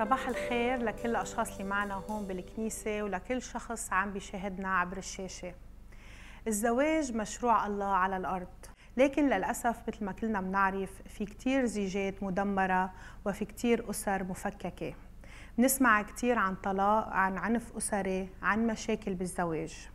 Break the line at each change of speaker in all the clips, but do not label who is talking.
صباح الخير لكل الأشخاص اللي معنا هون بالكنيسة ولكل شخص عم بيشاهدنا عبر الشاشة. الزواج مشروع الله على الأرض. لكن للأسف مثل ما كلنا بنعرف في كتير زيجات مدمرة وفي كتير أسر مفككة. بنسمع كتير عن طلاق عن عنف أسري عن مشاكل بالزواج.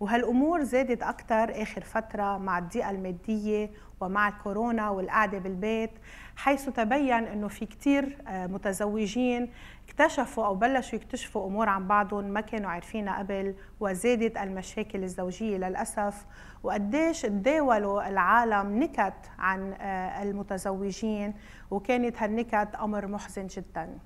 وهالأمور زادت أكثر آخر فترة مع الضيقة المادية ومع الكورونا والقعدة بالبيت حيث تبين إنه في كثير آه، متزوجين اكتشفوا أو بلشوا يكتشفوا أمور عن بعضهم ما كانوا عارفينها قبل وزادت المشاكل الزوجية للأسف. وقديش تداولوا العالم نكت عن آه، المتزوجين وكانت هالنكت أمر محزن جدا.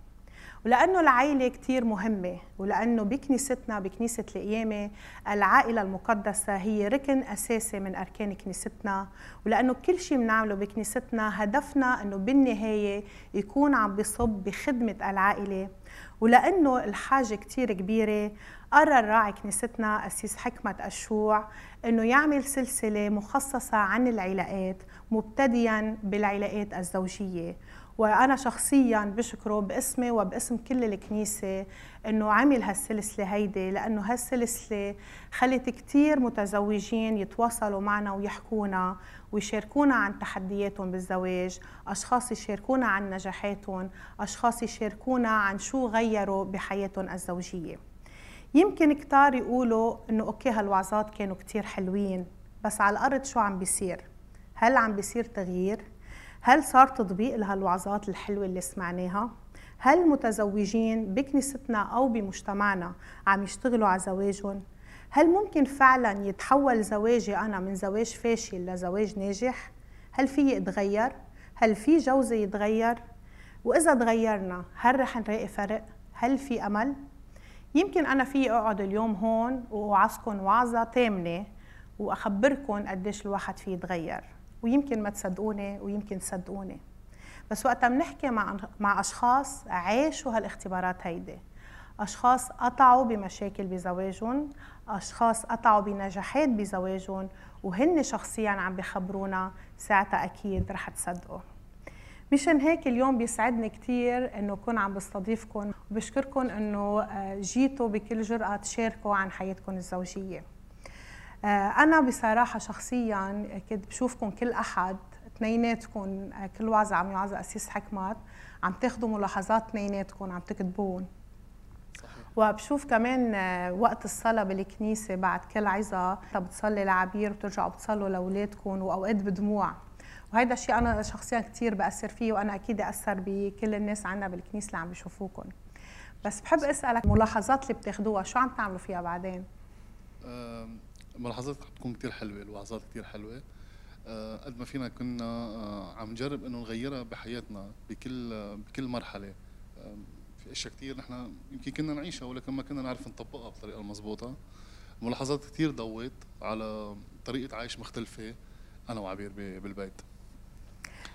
ولأنه العائلة كتير مهمة ولأنه بكنيستنا بكنيسة القيامة العائلة المقدسة هي ركن أساسي من أركان كنيستنا ولأنه كل شيء بنعمله بكنيستنا هدفنا أنه بالنهاية يكون عم بصب بخدمة العائلة. ولأنه الحاجة كتير كبيرة قرر راعي كنيستنا أسيس حكمة الشوع أنه يعمل سلسلة مخصصة عن العلاقات مبتدئا بالعلاقات الزوجية. وأنا شخصيا بشكره باسمي وباسم كل الكنيسة إنه عمل هالسلسلة هيدي لأنه هالسلسلة خلت كثير متزوجين يتواصلوا معنا ويحكونا ويشاركونا عن تحدياتهم بالزواج أشخاص يشاركونا عن نجاحاتهم أشخاص يشاركونا عن شو غيروا بحياتهم الزوجية. يمكن كتار يقولوا إنه أوكي هالوعظات كانوا كتير حلوين بس على الأرض شو عم بيصير؟ هل عم بيصير تغيير؟ هل صار تطبيق لهالوعظات الحلوة اللي سمعناها؟ هل المتزوجين بكنيستنا أو بمجتمعنا عم يشتغلوا على زواجهم؟ هل ممكن فعلا يتحول زواجي أنا من زواج فاشل لزواج ناجح؟ هل في يتغير؟ هل في جوزي يتغير؟ وإذا تغيرنا هل رح نلاقي فرق؟ هل في أمل؟ يمكن أنا في أقعد اليوم هون وأوعظكم وعظة تامنة وأخبركم قديش الواحد فيه يتغير ويمكن ما تصدقوني ويمكن تصدقوني. بس وقتها بنحكي مع مع أشخاص عاشوا هالاختبارات هيدي. أشخاص قطعوا بمشاكل بزواجهم أشخاص قطعوا بنجاحات بزواجهم وهن شخصيا عم بخبرونا ساعتها أكيد رح تصدقوا. مشان هيك اليوم بيسعدني كثير إنه اكون عم بستضيفكم وبشكركم إنه آه، جيتوا بكل جرأة تشاركوا عن حياتكم الزوجية. آه، أنا بصراحة شخصيا كنت بشوفكم كل أحد اثنيناتكم آه، كل وعظة عم يوعظ أسيس حكمات عم تاخذوا ملاحظات اثنيناتكم عم تكتبون. وبشوف كمان آه، وقت الصلاة بالكنيسة بعد كل عظة بتصلي لعبير وبترجعوا بتصلوا لأولادكم وأوقات بدموع. وهيدا الشيء أنا شخصيا كثير بأثر فيه وأنا أكيد أثر بكل الناس عنا بالكنيسة اللي عم بيشوفوكم بس بحب أسألك ملاحظات اللي بتاخذوها شو عم تعملوا فيها بعدين؟
ملاحظات تكون كتير حلوة الوعظات كتير حلوة. آه، قد ما فينا كنا آه، عم نجرب إنه نغيرها بحياتنا بكل بكل مرحلة. آه، في أشياء كثير نحن يمكن كنا نعيشها ولكن ما كنا نعرف نطبقها بالطريقة المضبوطة. ملاحظات كثير ضوت على طريقة عيش مختلفة أنا وعبير بالبيت.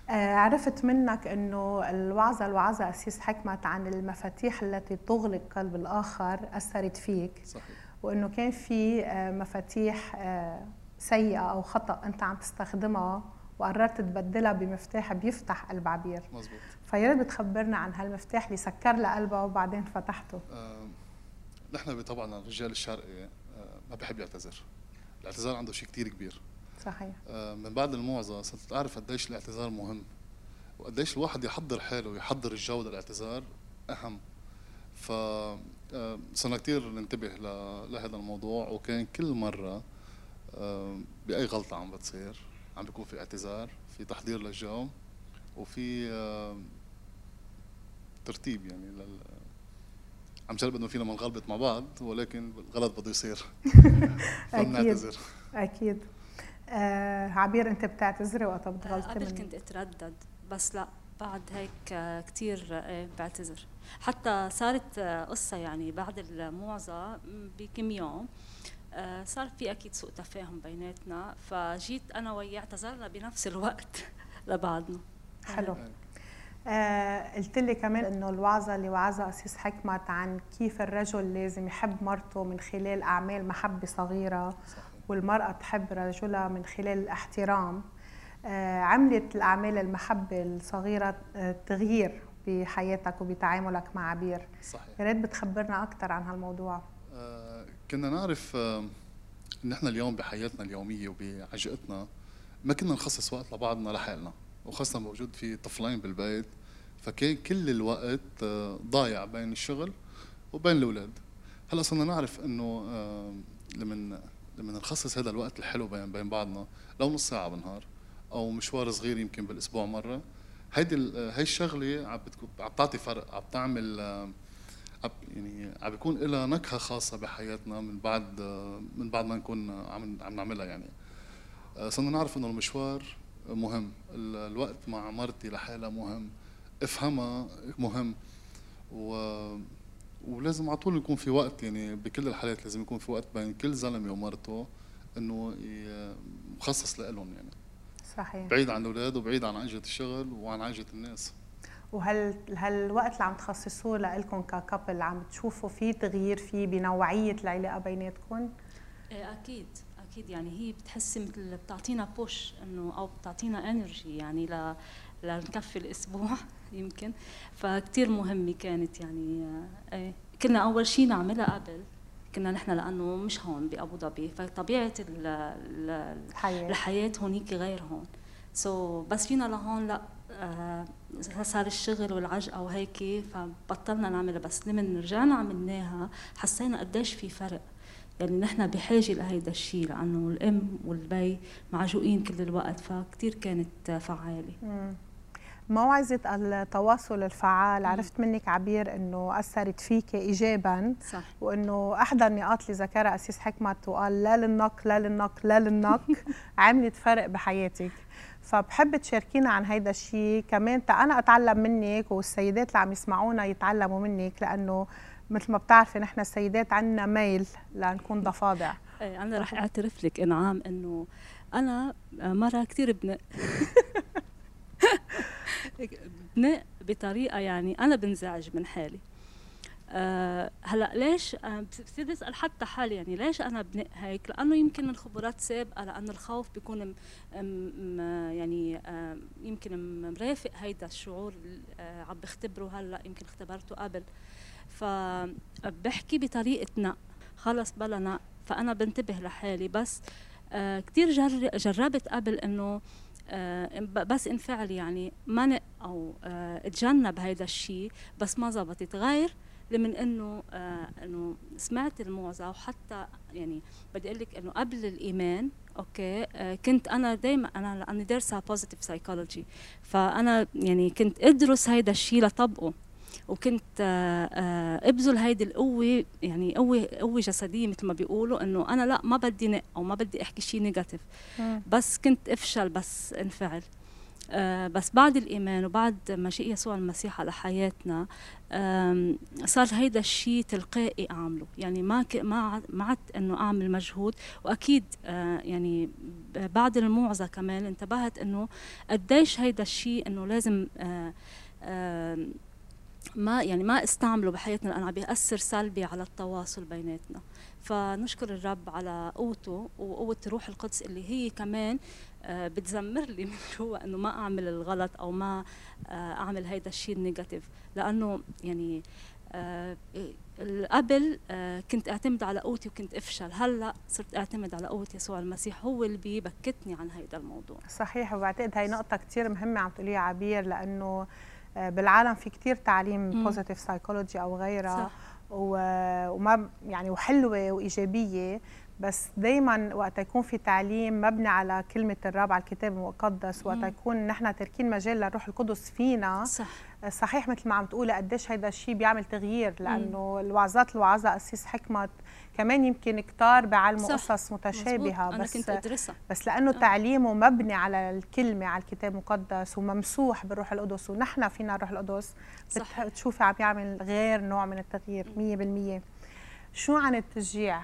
عرفت منك إنه الوعظه الوعظه اسيس حكمت عن المفاتيح التي تغلق قلب الآخر أثرت فيك.
صحيح.
وإنه كان في آه، مفاتيح آه، سيئة أو خطأ أنت عم تستخدمها وقررت تبدلها بمفتاح بيفتح قلب عبير
مزبوط
فيا ريت عن هالمفتاح اللي سكر لها قلبها وبعدين فتحته.
آه نحن طبعا الرجال الشرقي آه ما بحب يعتذر. الاعتذار عنده شيء كثير كبير.
صحيح.
آه من بعد الموعظة صرت أعرف قديش الاعتذار مهم وقديش الواحد يحضر حاله ويحضر الجو للاعتذار أهم. ف صرنا كثير ننتبه لهذا الموضوع وكان كل مرة آه، بأي غلطة عم بتصير عم بيكون في اعتذار في تحضير للجو وفي آه، ترتيب يعني لل عم جرب إنه فينا ما نغلط مع بعض ولكن الغلط بده يصير.
أكيد أكيد. آه عبير أنت بتعتذري وقتها بتغلطي
قبل كنت أتردد؟ بس لا. بعد هيك كثير بعتذر. حتى صارت قصة يعني بعد الموعظة بكم يوم آه، صار في أكيد سوء تفاهم بيناتنا فجيت أنا وياه اعتذرنا بنفس الوقت لبعضنا.
حلو. آه قلت لي كمان إنه الوعظة اللي وعظها أسيس حكمت عن كيف الرجل لازم يحب مرته من خلال أعمال محبة صغيرة صحيح. والمرأة تحب رجلها من خلال الاحترام. آه عملت الأعمال المحبة الصغيرة آه تغيير بحياتك وبتعاملك مع عبير.
صحيح.
يا ريت بتخبرنا أكثر عن هالموضوع.
آه، كنا نعرف آه، نحن اليوم بحياتنا اليومية وبعجقتنا ما كنا نخصص وقت لبعضنا لحالنا وخاصة موجود في طفلين بالبيت فكان كل الوقت آه، ضايع بين الشغل وبين الأولاد. هلأ صرنا نعرف إنه آه، لما لما نخصص هذا الوقت الحلو بين بين بعضنا لو نص ساعة بالنهار. أو مشوار صغير يمكن بالأسبوع مرة. هيدي هي الشغلة عم بتكون عم تعطي فرق عم تعمل عم يعني عم بيكون لها نكهة خاصة بحياتنا من بعد من بعد ما نكون عم عم نعملها يعني. صرنا نعرف إنه المشوار مهم. ال- الوقت مع مرتي لحالها مهم. افهمها مهم. و ولازم على طول يكون في وقت يعني بكل الحالات لازم يكون في وقت بين كل زلمة ومرته إنه مخصص لهم يعني.
صحيح.
بعيد عن الأولاد وبعيد عن عجقة الشغل وعن عجقة الناس.
وهل هالوقت اللي عم تخصصوه لكم ك couple عم تشوفوا في تغيير فيه بنوعية العلاقة بيناتكم؟
إيه أكيد أكيد. يعني هي بتحسي مثل بتعطينا push إنه أو بتعطينا energy يعني ل لنكفي الأسبوع يمكن. فكتير مهمة كانت يعني إيه. كنا أول شيء نعملها قبل. كنا نحن لأنه مش هون بأبو ظبي فطبيعة ال- ال-
الحياة.
الحياة هونيك غير هون. so, بس جينا لهون لا آه صار الشغل والعجقة وهيك فبطلنا نعملها. بس لما رجعنا عملناها حسينا قديش في فرق. يعني نحن بحاجة لهيدا الشيء لأنه الأم والبي معجوقين كل الوقت فكتير كانت
فعالة. موعظة التواصل الفعال عرفت منك عبير إنه أثرت فيك ايجابا
صح.
وإنه أحدى النقاط اللي ذكرها اسيس حكمت وقال لا للنق لا للنق لا للنق عملت فرق بحياتك. فبحب تشاركينا عن هيدا الشيء كمان تا أنا أتعلم منك والسيدات اللي عم يسمعونا يتعلموا منك لأنه مثل ما بتعرفي نحن السيدات عندنا ميل لنكون ضفادع.
إيه أنا رح أعترف لك إنعام إنه أنا مرة كثير بنق بنق بطريقة يعني أنا بنزعج من حالي. أه هلأ ليش أه بصير بسال حتى حالي يعني ليش أنا بنق هيك؟ لأنه يمكن من خبرات سابقة لأنه الخوف بيكون م م يعني أه يمكن مرافق هيدا الشعور أه عم بختبره هلأ يمكن اختبرته قبل. فبحكي بطريقة نق خلص بلا نق فأنا بنتبه لحالي. بس آه كثير جر جربت قبل إنه آه بس انفعل يعني منق أو آه اتجنب هيدا الشيء بس ما زبطت غير لمن إنه آه إنه سمعت الموعظه وحتى يعني بدي أقول لك إنه قبل الإيمان okay آه كنت أنا دائما أنا لأني دارسة positive psychology فأنا يعني كنت أدرس هيدا الشيء لطبقه. وكنت ابذل هيدي القوة يعني قوة قوة جسدية مثل ما بيقولوا إنه أنا لا ما بدي نق أو ما بدي أحكي شيء نيجاتيف بس كنت أفشل بس انفعل. آه بس بعد الإيمان وبعد مجيء يسوع المسيح على حياتنا صار هيدا الشيء تلقائي أعمله. يعني ما ما ما عدت إنه أعمل مجهود. وأكيد آه يعني بعد الموعظة كمان انتبهت إنه قديش هيدا الشيء إنه لازم آه آه ما يعني ما استعمله بحياتنا لأنه عم بيأثر سلبي على التواصل بيناتنا. فنشكر الرب على قوته وقوة روح القدس اللي هي كمان آه بتزمر لي من جوا إنه ما أعمل الغلط أو ما آه أعمل هيدا الشيء النيجاتيف. لأنه يعني آه قبل كنت أعتمد على قوتي وكنت أفشل. هلأ صرت أعتمد على قوة يسوع المسيح. هو اللي بيبكتني عن هيدا الموضوع.
صحيح وبعتقد هي نقطة كثير مهمة عم تقوليها عبير لأنه بالعالم في كتير تعليم positive psychology أو غيرها. وما يعني وحلوة وإيجابية بس دائما وقت يكون في تعليم مبني على كلمة الرب على الكتاب المقدس وقت يكون نحن تاركين مجال للروح القدس فينا
صح.
صحيح مثل ما عم تقولي قديش هيدا الشيء بيعمل تغيير لأنه الوعظات الوعظة قسيس حكمت كمان يمكن كتار بعلموا قصص متشابهة
مزبوط.
بس
أنا كنت أدرسها.
بس لأنه آه. تعليمه مبني على الكلمة على الكتاب المقدس وممسوح بالروح القدس ونحن فينا الروح القدس. بتشوفي عم يعمل غير نوع من التغيير 100% شو عن التشجيع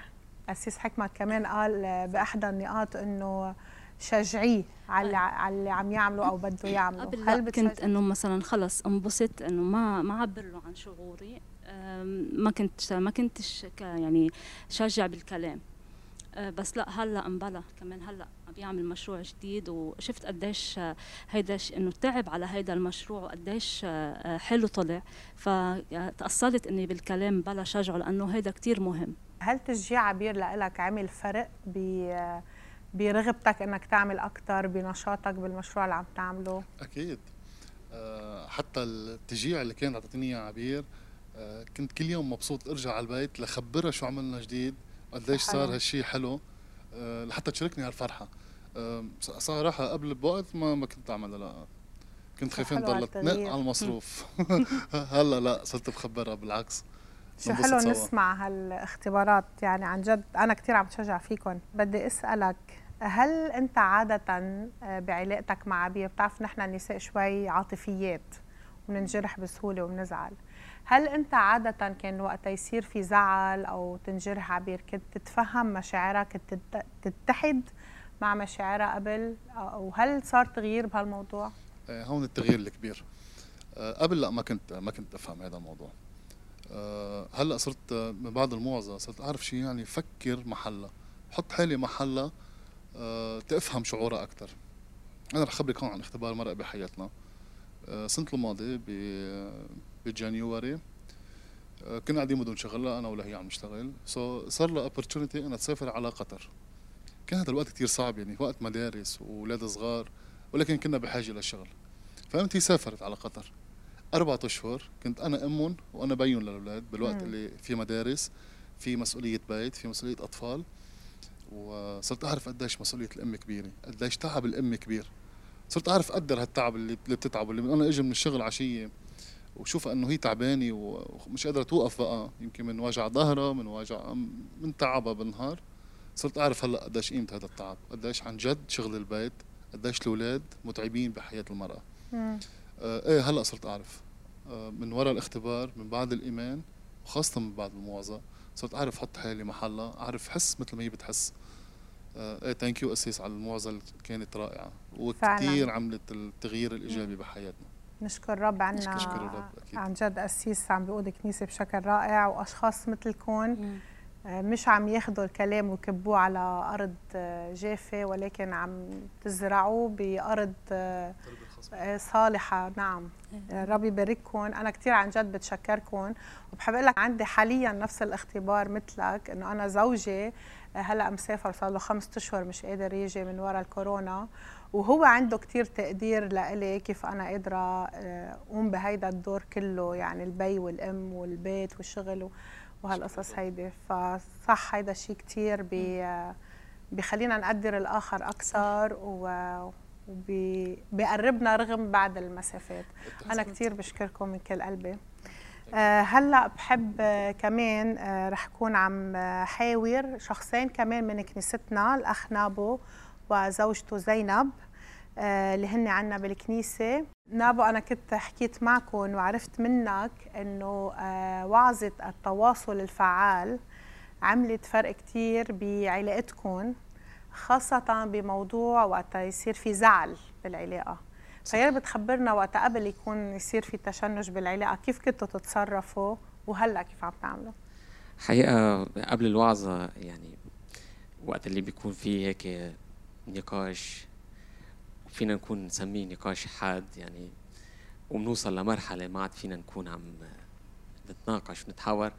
قسيس حكمت كمان قال بأحدى النقاط إنه شجعيه على على اللي عم يعمله أو بده يعمله
هل كنت إنه مثلا خلص انبسط إنه ما ما اعبر له عن شعوري ما كنت ما كنتش يعني شجع بالكلام. آه، بس لا هلا انبلى. كمان هلا عم بيعمل مشروع جديد وشفت قديش هيدا إنه تعب على هيدا المشروع وقديش آه، حلو طلع. فتأصلت إني بالكلام بلا شجعه لأنه هيدا كتير مهم.
هل تشجيع عبير لك عمل فرق ب برغبتك إنك تعمل أكثر بنشاطك بالمشروع اللي عم تعمله؟
أكيد. حتى التشجيع اللي كانت عطتني اياه عبير كنت كل يوم مبسوط ارجع على البيت لخبرها شو عملنا جديد قديش صار هالشيء حلو أه لحتى تشاركني هالفرحة. صراحة قبل بوقت ما ما كنت أعملها لا. كنت خايفين ضلت على المصروف. هلأ لا صرت بخبرها بالعكس.
شو حلو. نسمع هالاختبارات يعني عن جد أنا كثير عم بتشجع فيكم بدي أسألك هل أنت عادة آه، بعلاقتك مع عبير بتعرف نحن النساء شوي عاطفيات وبننجرح بسهولة وبنزعل هل أنت عادة كان وقت يصير في زعل أو تنجرح عبير كنت تتفهم مشاعرها كنت تتحد مع مشاعرها قبل؟ أو هل صار تغيير بهالموضوع؟
آه، هون التغيير الكبير. آه، قبل لا ما كنت ما كنت أفهم هذا الموضوع. آه، هلأ صرت من بعد الموعظه صرت أعرف شيء يعني فكر محلها. حط حالي محلها تفهم شعورها أكثر أنا رح أخبرك هون عن اختبار مرق بحياتنا. السنة الماضية ب January آه، كنا قاعدين بدون شغل أنا ولا هي عم نشتغل. so, صار لها opportunity انها تسافر على قطر. كان هذا الوقت كثير صعب يعني وقت مدارس واولاد صغار ولكن كنا بحاجة للشغل فقمت هي سافرت على قطر. أربعة أشهر كنت أنا أمهم وأنا بين للأولاد بالوقت اللي في مدارس في مسؤولية بيت في مسؤولية أطفال. وصرت أعرف قديش مسؤولية الأم كبيرة قديش تعب الأم كبير. صرت أعرف أقدر هالتعب اللي بتتعبه اللي أنا أجي من الشغل عشية. وشوفها انه هي تعبانة ومش قادرة توقف بقى. يمكن من وجع ظهرها من وجع من تعبها بالنهار. صرت أعرف هلأ قديش قيمة هذا التعب. قديش عن جد شغل البيت قديش الأولاد متعبين بحياة المرأة. آه إيه هلأ صرت أعرف. آه من وراء الاختبار من بعد الإيمان وخاصة من بعد الموعظة صرت أعرف أحط حالي محلها أعرف حس مثل ما هي بتحس. آه إيه thank you قسيس على الموعظة اللي كانت رائعة. وكثير عملت التغيير الإيجابي بحياتنا.
نشكر رب عنا. عن جد قسيس عم بيقود كنيسة بشكل رائع وأشخاص مثلكم آه، مش عم ياخذوا الكلام ويكبوه على أرض آه، جافة ولكن عم تزرعوه بأرض آه، صالحة. نعم. ربي يبارككم أنا كثير عن جد بتشكركم وبحب أقول لك عندي حاليا نفس الاختبار مثلك إنه أنا زوجي هلأ مسافر صار له خمسة أشهر مش قادر يجي من وراء الكورونا. وهو عنده كتير تقدير لإلي كيف أنا قادرة آه، أقوم بهيدا الدور كله يعني البي والأم والبيت والشغل وهالقصص هيدي. فصح هيدا الشيء كتير بي بخلينا نقدر الآخر أكثر وبيقربنا رغم بعد المسافات. أنا كتير بشكركم من كل قلبي. آه، هلأ بحب آه، كمان رح كون عم حاور شخصين كمان من كنيستنا الأخ نابو وزوجته زينب آه، اللي هن عنا بالكنيسة. نابو أنا كنت حكيت معكم وعرفت منك أنه آه، وعظة التواصل الفعال عملت فرق كتير بعلاقتكم خاصة بموضوع وقت يصير في زعل بالعلاقة. فيا بتخبرنا وقت قبل يكون يصير في تشنج بالعلاقة كيف كنتوا تتصرفوا وهلأ كيف عم تعملوا؟
حقيقة قبل الوعظة يعني وقت اللي بيكون فيه هيك نقاش فينا نكون نسميه نقاش حاد يعني وبنوصل لمرحلة ما عاد فينا نكون عم نتناقش ونتحاور.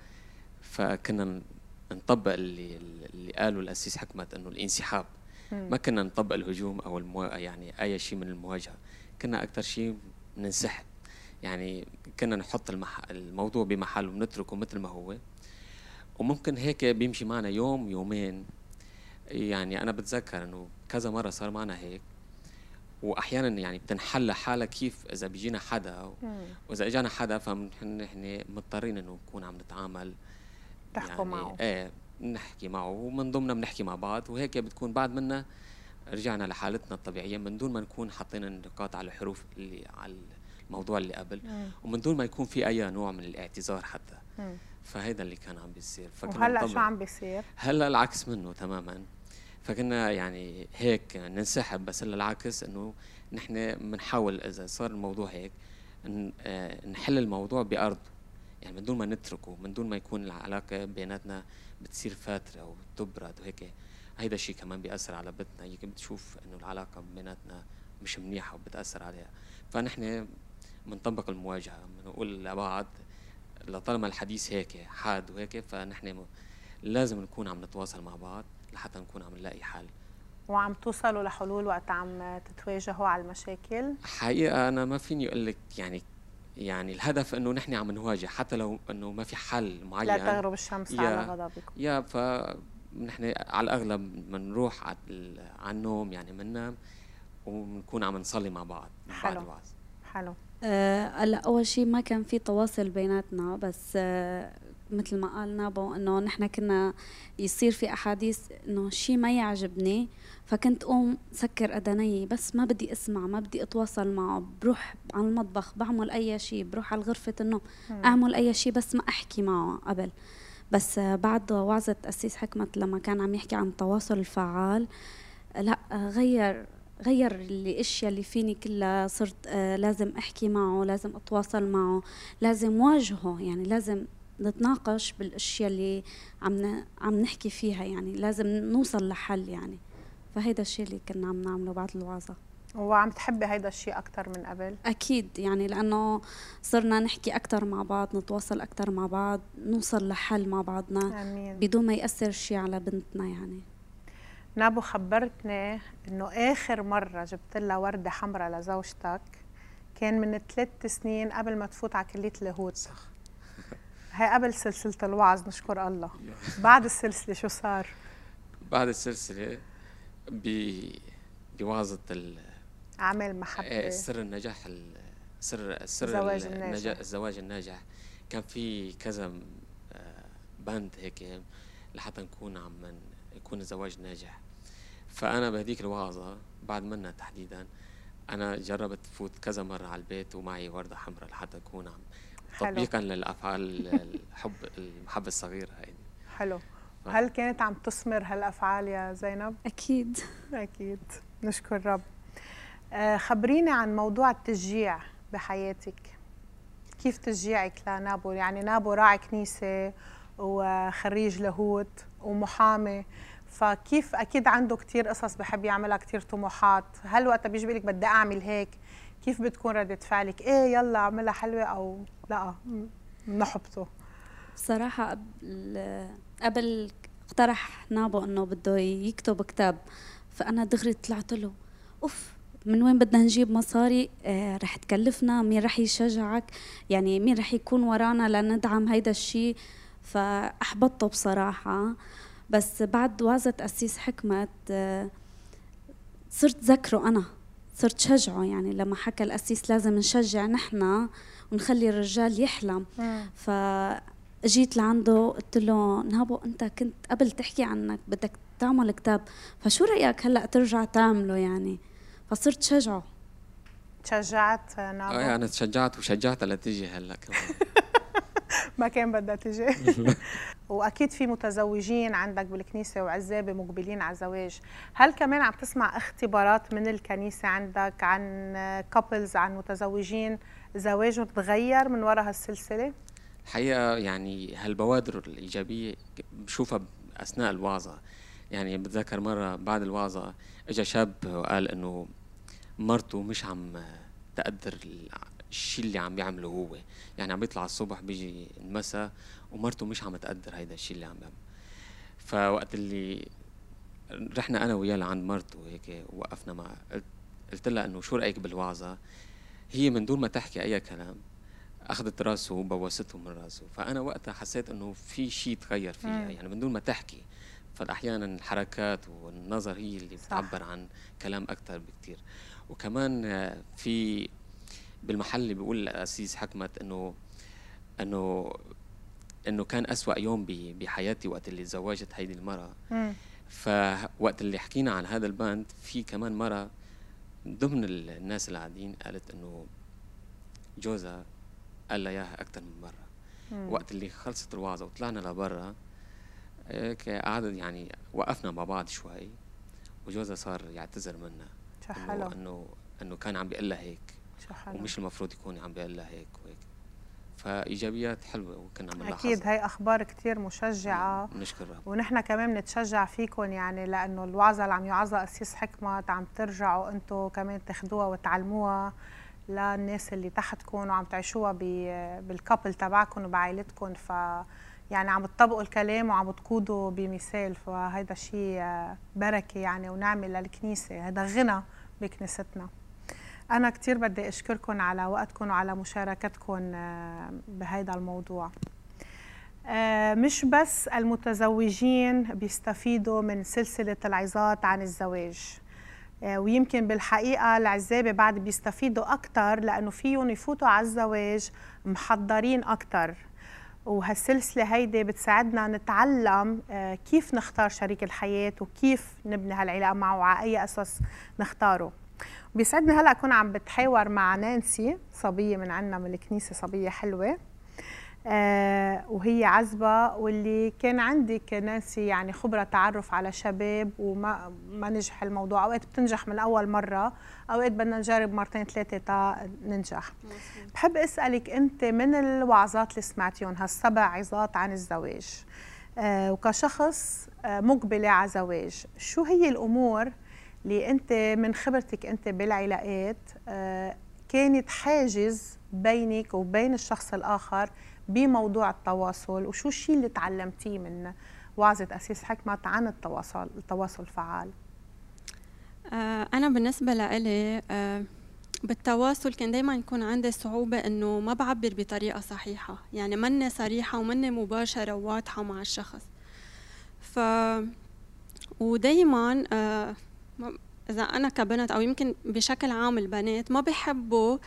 فكنا نطبق اللي اللي قاله الاسيس حكمت إنه الانسحاب. ما كنا نطبق الهجوم أو المو... يعني أي شيء من المواجهة. كنا أكثر شيء ننسحب يعني كنا نحط المح... الموضوع بمحله ونتركه مثل ما هو. وممكن هيك بيمشي معنا يوم يومين. يعني أنا بتذكر إنه كذا مرة صار معنا هيك وأحيانا يعني بتنحل حالها كيف إذا بيجينا حدا وإذا إجانا حدا فنحن مضطرين إنه نكون عم نتعامل
تحكوا يعني معه
إيه نحكي معه ومن ضمنها بنحكي مع بعض وهيك بتكون بعد منا رجعنا لحالتنا الطبيعية من دون ما نكون حاطين النقاط على الحروف اللي على الموضوع اللي قبل مم. ومن دون ما يكون في أي نوع من الاعتذار حتى مم. فهيدا اللي كان عم بيصير
وهلأ شو عم بيصير؟
هلأ العكس منه تماما فكنا يعني هيك ننسحب بس العكس إنه نحن بنحاول إذا صار الموضوع هيك آه، نحل الموضوع بأرض. يعني من دون ما نتركه من دون ما يكون العلاقة بيناتنا بتصير فاترة وتبرد وهيك هيدا الشيء كمان بيأثر على بنتنا هي بتشوف إنه العلاقة بيناتنا مش منيحة وبتأثر عليها. فنحن بنطبق المواجهة بنقول لبعض لطالما الحديث هيك حاد وهيك فنحن لازم نكون عم نتواصل مع بعض. لحتى نكون عم نلاقي حل.
وعم توصلوا لحلول وقت عم تتواجهوا على المشاكل؟
حقيقة أنا ما فيني أقول لك يعني يعني الهدف إنه نحن عم نواجه حتى لو إنه ما في حل معين.
لا تغرب الشمس
يا
على غضبكم
يا ف نحن على الأغلب بنروح على النوم يعني بننام وبنكون عم نصلي مع بعض بعد
حلو.
الوعظ.
حلو.
آه، هلا أول شيء ما كان في تواصل بيناتنا بس آه، مثل ما قال نابو إنه نحن كنا يصير في أحاديث إنه شيء ما يعجبني فكنت قوم سكر اذني بس ما بدي أسمع ما بدي أتواصل معه بروح على المطبخ بعمل أي شيء بروح على غرفه النوم أعمل أي شيء بس ما أحكي معه قبل. بس بعد وعظة أسيس حكمت لما كان عم يحكي عن التواصل الفعال لا غير غير الأشياء اللي فيني كلها صرت آه لازم أحكي معه لازم أتواصل معه لازم واجهه يعني لازم نتناقش بالأشياء اللي عم عم نحكي فيها يعني لازم نوصل لحل يعني. فهيدا الشيء اللي كنا عم نعمله بعد الوعظة.
وعم تحبي هيدا الشيء أكثر من قبل؟
أكيد يعني لأنه صرنا نحكي أكثر مع بعض نتواصل أكثر مع بعض نوصل لحل مع بعضنا
آمين.
بدون ما يأثر شيء على بنتنا يعني.
نابو خبرتني إنه آخر مرة جبت لها وردة حمراء لزوجتك كان من ثلاث سنين قبل ما تفوت على كلية اللاهوت. صح هي قبل سلسلة الوعظ نشكر الله بعد السلسلة شو صار
بعد السلسلة ب بوعظة ال-
اعمال محبة
آه، سر النجاح ال- سر سر
الزواج
ال-
الناجح.
الزواج الناجح كان في كذا م- آه، بند هيك لحتى نكون عم يكون الزواج ناجح فأنا بهديك الوعظة بعد منها تحديدا أنا جربت فوت كذا مرة على البيت ومعي وردة حمراء لحتى أكون عم. تطبيقا للأفعال الحب المحبة الصغيرة هيدي
حلو. هل كانت عم تثمر هالأفعال يا زينب؟
أكيد.
أكيد. نشكر رب. آه، خبريني عن موضوع التشجيع بحياتك. كيف تشجيعك لنابو؟ يعني نابو راعي كنيسة وخريج لاهوت ومحامي فكيف؟ أكيد عنده كتير قصص بحب يعملها كتير طموحات. هل وقت بيجي لك بدي أعمل هيك؟ كيف بتكون ردة فعلك؟ إيه يلا اعملها حلوة أو لا. نحبطه
بصراحة قبل قبل اقترح نابو إنه بده يكتب كتاب فأنا دغري طلعت له أوف من وين بدنا نجيب مصاري؟ آه رح تكلفنا؟ مين رح يشجعك؟ يعني مين رح يكون ورانا لندعم هيدا الشيء فأحبطته بصراحة. بس بعد وعظة أسيس حكمت آه صرت ذكره أنا. صرت شجعه يعني لما حكى الأسيس لازم نشجع نحنا ونخلي الرجال يحلم. فجيت لعنده قلت له نابو انت كنت قبل تحكي عنك بدك تعمل كتاب فشو رأيك هلأ ترجع تعمله يعني؟ فصرت شجعه.
تشجعت نابو
آه أنا تشجعت وشجعتها لتيجي هلأ كمان.
ما كان بدها تجي. وأكيد في متزوجين عندك بالكنيسة وعزابة مقبلين على الزواج. هل كمان عم تسمع اختبارات من الكنيسة عندك عن كابلز عن متزوجين؟ زواجهم تغير من وراء هالسلسلة؟
الحقيقة يعني هالبوادر الإيجابية بشوفها أثناء الوعظة. يعني بتذكر مرة بعد الوعظة إجا شاب وقال إنه مرته مش عم تقدر الشيء اللي عم بيعمله هو. يعني عم بيطلع الصبح بيجي المساء ومرته مش عم تقدر هيدا الشيء اللي عم بيعمله فوقت اللي رحنا أنا وياه لعند مرته هيك وقفنا مع قلت, لها إنه شو رأيك بالوعظة؟ هي من دون ما تحكي أي كلام أخذت راسه وبوسته من راسه. فأنا وقتها حسيت إنه في شيء تغير فيها. يعني من دون ما تحكي. فاحيانا الحركات والنظر هي اللي. بتعبر عن كلام أكثر بكثير وكمان في بالمحل اللي بيقول الاسيس حكمت إنه إنه إنه كان أسوأ يوم بحياتي وقت اللي تزوجت هيدي المرأة.
مم.
فوقت اللي حكينا عن هذا البند في كمان مرة ضمن ال- الناس اللي قاعدين قالت إنه جوزها قال لها إياها أكثر من
مم.
وقت اللي خلصت الوعظة وطلعنا لبرا هيك قعد يعني وقفنا مع بعض شوي وجوزها صار يعتذر منا
إنه
إنه إنه كان عم بيقول لها هيك.
شو حلو
ومش المفروض يكون عم بيقول لها هيك وهيك. فإيجابيات حلوة وكنا بنلاحظها.
أكيد هي أخبار كتير مشجعة.
بنشكر رب.
ونحن كمان بنتشجع فيكم يعني لأنه الوعظه اللي عم يوعظها قسيس حكمت عم ترجعوا أنتم كمان تاخدوها وتعلموها للناس اللي تحتكم وعم تعيشوها بالكابل تبعكم وبعائلتكم ف يعني عم تطبقوا الكلام وعم تقودوا بمثال. فهيدا شيء بركة يعني ونعمة للكنيسة. هذا غنى بكنيستنا. أنا كثير بدي أشكركم على وقتكم وعلى مشاركتكم آه، بهيدا الموضوع. آه، مش بس المتزوجين بيستفيدوا من سلسلة العظات عن الزواج آه، ويمكن بالحقيقة العزابة بعد بيستفيدوا أكتر لأنه فيهم يفوتوا على الزواج محضرين أكتر. وهالسلسلة هيدي بتساعدنا نتعلم كيف نختار شريك الحياة وكيف نبني هالعلاقة معه وعلى أي أساس نختاره. بيسعدني هلا أكون عم بتحاور مع نانسي صبية من عنا من الكنيسة صبية حلوة. آه وهي عزبة واللي كان عندك نانسي يعني خبرة تعرف على شباب وما ما نجح الموضوع. أوقات بتنجح من أول مرة أوقات بدنا نجرب مرتين ثلاثة تا ننجح. بحب أسألك أنت من الوعظات اللي سمعتيهم؟ هالسبع عظات عن الزواج. آه وكشخص آه مقبلة على زواج شو هي الأمور اللي أنت من خبرتك أنت بالعلاقات آه كانت حاجز بينك وبين الشخص الآخر بموضوع التواصل وشو الشيء اللي تعلمتيه من وعظة أسيس حكمت عن التواصل التواصل الفعال؟
آه، أنا بالنسبة لإلي آه، بالتواصل كان دايما يكون عندي صعوبة إنه ما بعبر بطريقة صحيحة يعني مني صريحة ومني مباشرة وواضحة مع الشخص. ف ودايما إذا أنا كبنت أو يمكن بشكل عام البنات ما بيحبوا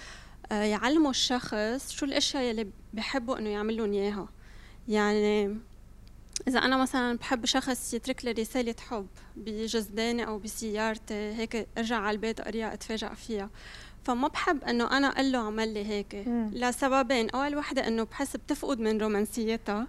آه، يعلموا الشخص شو الأشياء اللي بيحبوا إنه يعملون إياها. يعني إذا أنا مثلا بحب شخص يترك لي رسالة حب بجزداني أو بسيارتي هيك أرجع على البيت أقريها أتفاجأ فيها. فما بحب إنه أنا أقول له عمل لي هيك. لسببين أول وحدة إنه بحس بتفقد من رومانسيتها.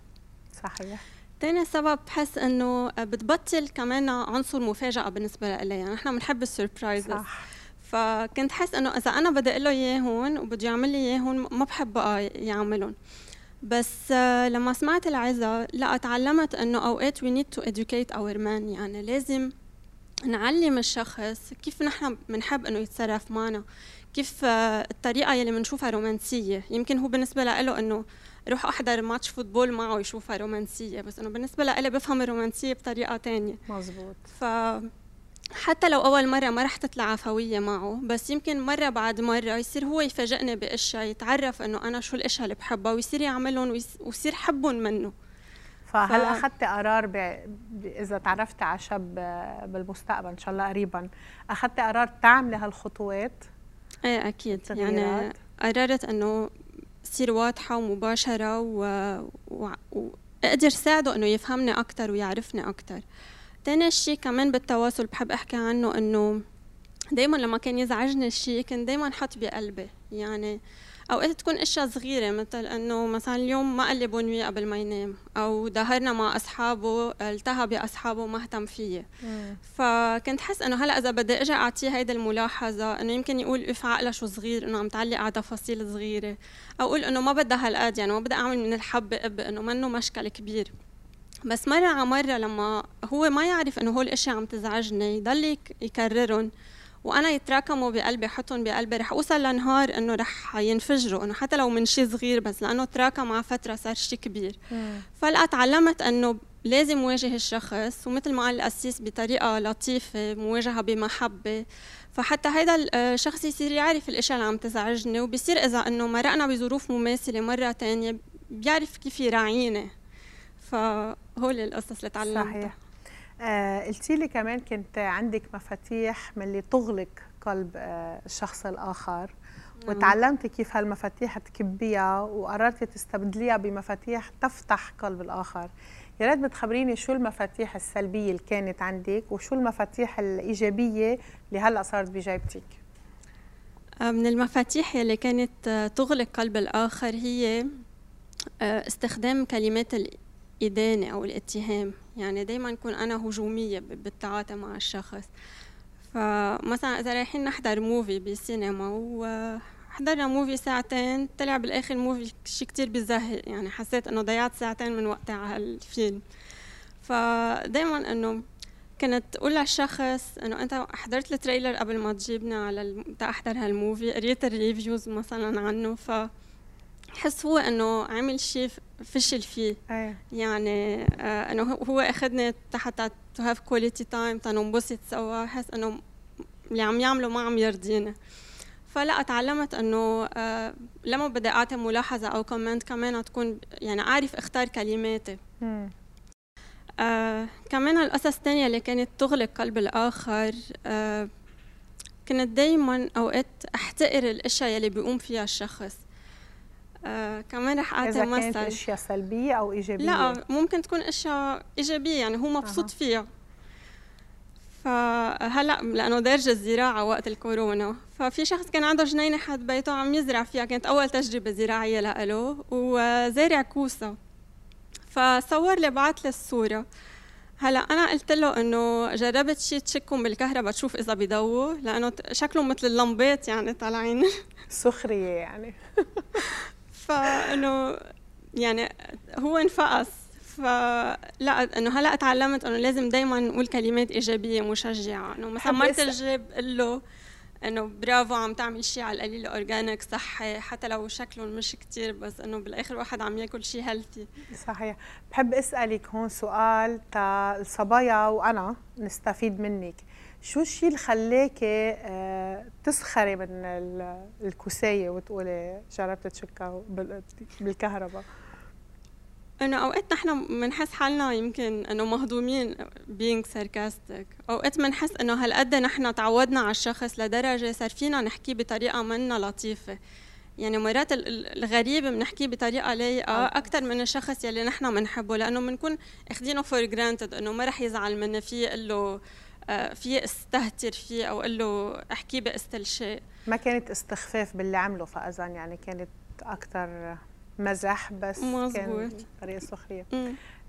صحيح.
تاني سبب بحس إنه بتبطل كمان عنصر مفاجأة بالنسبة لإلي. يعني نحن بنحب السربرايزز.
صح.
فكنت حس إنه إذا أنا بدي أقول له اياهم وبده يعمل لي اياهم ما بحب بقى يعملهم. بس آه، لما سمعت العظة لا تعلمت إنه أوقات we need to educate our man. يعني لازم نعلم الشخص كيف نحن بنحب إنه يتصرف معنا كيف آه، الطريقة يلي بنشوفها رومانسية. يمكن هو بالنسبة له إنه روح أحضر ماتش فوتبول معه يشوفها رومانسية بس انه بالنسبة لإلي بفهم الرومانسية بطريقة تانية.
مزبوط
ف حتى لو أول مرة ما رح تطلع عفوية معه بس يمكن مرة بعد مرة يصير هو يفاجئني بأشياء يتعرف إنه أنا شو الأشياء اللي بحبها ويصير يعملهم ويصير حبهم منه.
فهل
ف-
اخذتي قرار ب... ب... إذا تعرفتي على شاب بالمستقبل إن شاء الله قريبا اخذتي قرار تعملي هالخطوات
إيه أكيد. يعني؟ قررت إنه صير واضحة ومباشرة. وأقدر ساعده إنه يفهمني أكتر ويعرفني أكتر تاني شي كمان بالتواصل بحب أحكي عنه إنه دايما لما كان يزعجني الشيء كان دايما حط بقلبي يعني اوقات تكون أشياء صغيرة مثل إنه مثلا اليوم ما قال لي بونوي قبل ما ينام أو ظهرنا مع أصحابه التهى بأصحابه وما اهتم فيي فكنت حس إنه هلأ إذا بدي أجي أعطيه هيدي الملاحظة إنه يمكن يقول اف عقلها شو صغير إنه عم تعلق على تفاصيل صغيرة. أو أقول إنه ما بدها هالقد يعني ما بدي أعمل من الحبه قب إنه منه مشكل كبير. بس مرة على مرة لما هو ما يعرف إنه هول الأشياء عم تزعجني يضل يك- يكررهم. وأنا يتراكموا بقلبي حطهم بقلبي رح أوصل لنهار إنه رح ينفجروا إنه حتى لو من شيء صغير بس لأنه تراكم على فترة صار شيء كبير. فلقى تعلمت إنه لازم واجه الشخص ومثل ما قال القسيس بطريقة لطيفة مواجهة بمحبة. فحتى هيدا الشخص يصير يعرف الاشياء اللي عم تزعجني وبصير إذا إنه مرقنا بظروف مماثلة مرة تانية بيعرف كيف يراعيني. فهول القصص اللي تعلمتها.
صحيح. آه قلتي لي كمان كنت عندك مفاتيح من اللي تغلق قلب آه الشخص الآخر. وتعلمتي كيف هالمفاتيح تكبيها وقررتي تستبدليها بمفاتيح تفتح قلب الآخر. يا ريت بتخبريني شو المفاتيح السلبية اللي كانت عندك وشو المفاتيح الإيجابية اللي هلأ صارت بجيبتك؟
من المفاتيح يلي كانت آه، تغلق قلب الآخر هي آه، استخدام كلمات الإدانة أو الاتهام. يعني دايما أكون أنا هجومية بالتعاطي مع الشخص. فمثلا إذا رايحين نحضر movie بالسينما حضرنا movie ساعتين طلع بالآخر movie شيء كتير بيزهق. يعني حسيت إنه ضيعت ساعتين من وقتي على هالفيلم. فدايما إنه كنت أقول للشخص إنه أنت حضرت ال trailer قبل ما تجيبنا على أحضر هال movie قريت ال reviews مثلا عنه. ف حس هو إنه عمل شيء فشل فيه.
أيه.
يعني آه إنه هو أخذني حتى to have quality time تنبسط سوا حس إنه اللي عم يعمله ما عم يرضينا فلا تعلمت إنه آه لما بدي أعطي ملاحظة أو comment كمان تكون يعني أعرف أختار كلماتي. آه كمان القصص الثانية اللي كانت تغلق قلب الآخر آه كنت دايما أوقات أحتقر الأشياء يلي بيقوم فيها الشخص. آه كمان رح
إذا
مثل
كانت أشياء سلبية أو إيجابية.
لا ممكن تكون أشياء إيجابية يعني هو مبسوط أه. فيها. فهلأ لأنه دارجة الزراعة وقت الكورونا. ففي شخص كان عنده جنينة حد بيته عم يزرع فيها كانت أول تجربة زراعية له وزارع كوسة. فصور لي بعت لي الصورة. هلأ أنا قلت له إنه جربت شيء تشكهم بالكهرباء تشوف إذا بيضووا لأنه شكلهم مثل اللمبات يعني طالعين.
سخرية يعني.
فإنه يعني هو انفقس فلا إنه هلا تعلمت إنه لازم دائما نقول كلمات إيجابية مشجعة. إنه مثلا مرت الجيب قل له إنه برافو عم تعمل شيء على القليل organic صحي حتى لو شكلهم مش كتير بس إنه بالآخر واحد عم ياكل شيء healthy
صحيح. بحب أسألك هون سؤال تا الصبايا وأنا نستفيد منك. شو الشيء اللي خلاكي آه، تسخري من الكوسايه وتقولي جربت تشكها بالكهرباء؟
إنه أوقات نحن بنحس حالنا يمكن إنه مهضومين being sarcastic. أوقات بنحس إنه هالقد نحن تعودنا على الشخص لدرجة صار فينا نحكي بطريقة منا لطيفة. يعني مرات الغريب بنحكيه بطريقة لايقة أكثر من الشخص يلي نحن بنحبه لأنه بنكون أخذينه for granted إنه ما رح يزعل منا في أقول له آه، في استهتر فيه أو أقول له احكيه باستلشاء
ما كانت استخفاف باللي عمله فاذا يعني كانت أكثر مزح بس مزبوط. كان طريقة سخرية.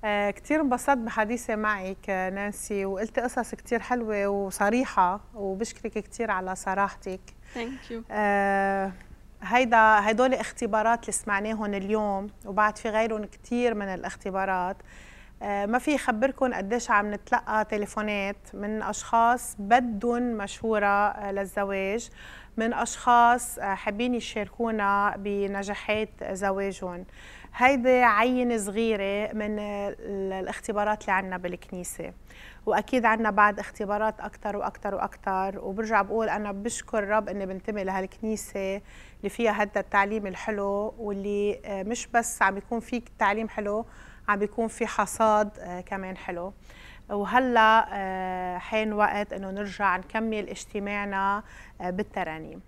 آه كثير انبسطت بحديثي معك نانسي وقلتي قصص كثير حلوة وصريحة وبشكرك كثير على صراحتك.
ثانك يو
آه هيدا هدول اختبارات اللي سمعناهم اليوم وبعد في غيرهم كثير من الاختبارات. آه ما في خبركم قديش عم نتلقى تليفونات من أشخاص بدهم مشورة آه للزواج من أشخاص آه، حابين يشاركونا بنجاحات زواجهم. هيدي عينة صغيرة من الاختبارات اللي عنا بالكنيسة. وأكيد عنا بعد اختبارات أكثر وأكثر وأكثر وبرجع بقول أنا بشكر رب إني بنتمي لهالكنيسة اللي فيها هذا التعليم الحلو واللي آه، مش بس عم بيكون في تعليم حلو عم بيكون في حصاد آه، كمان حلو. وهلا حين وقت إنه نرجع نكمل اجتماعنا بالترانيم.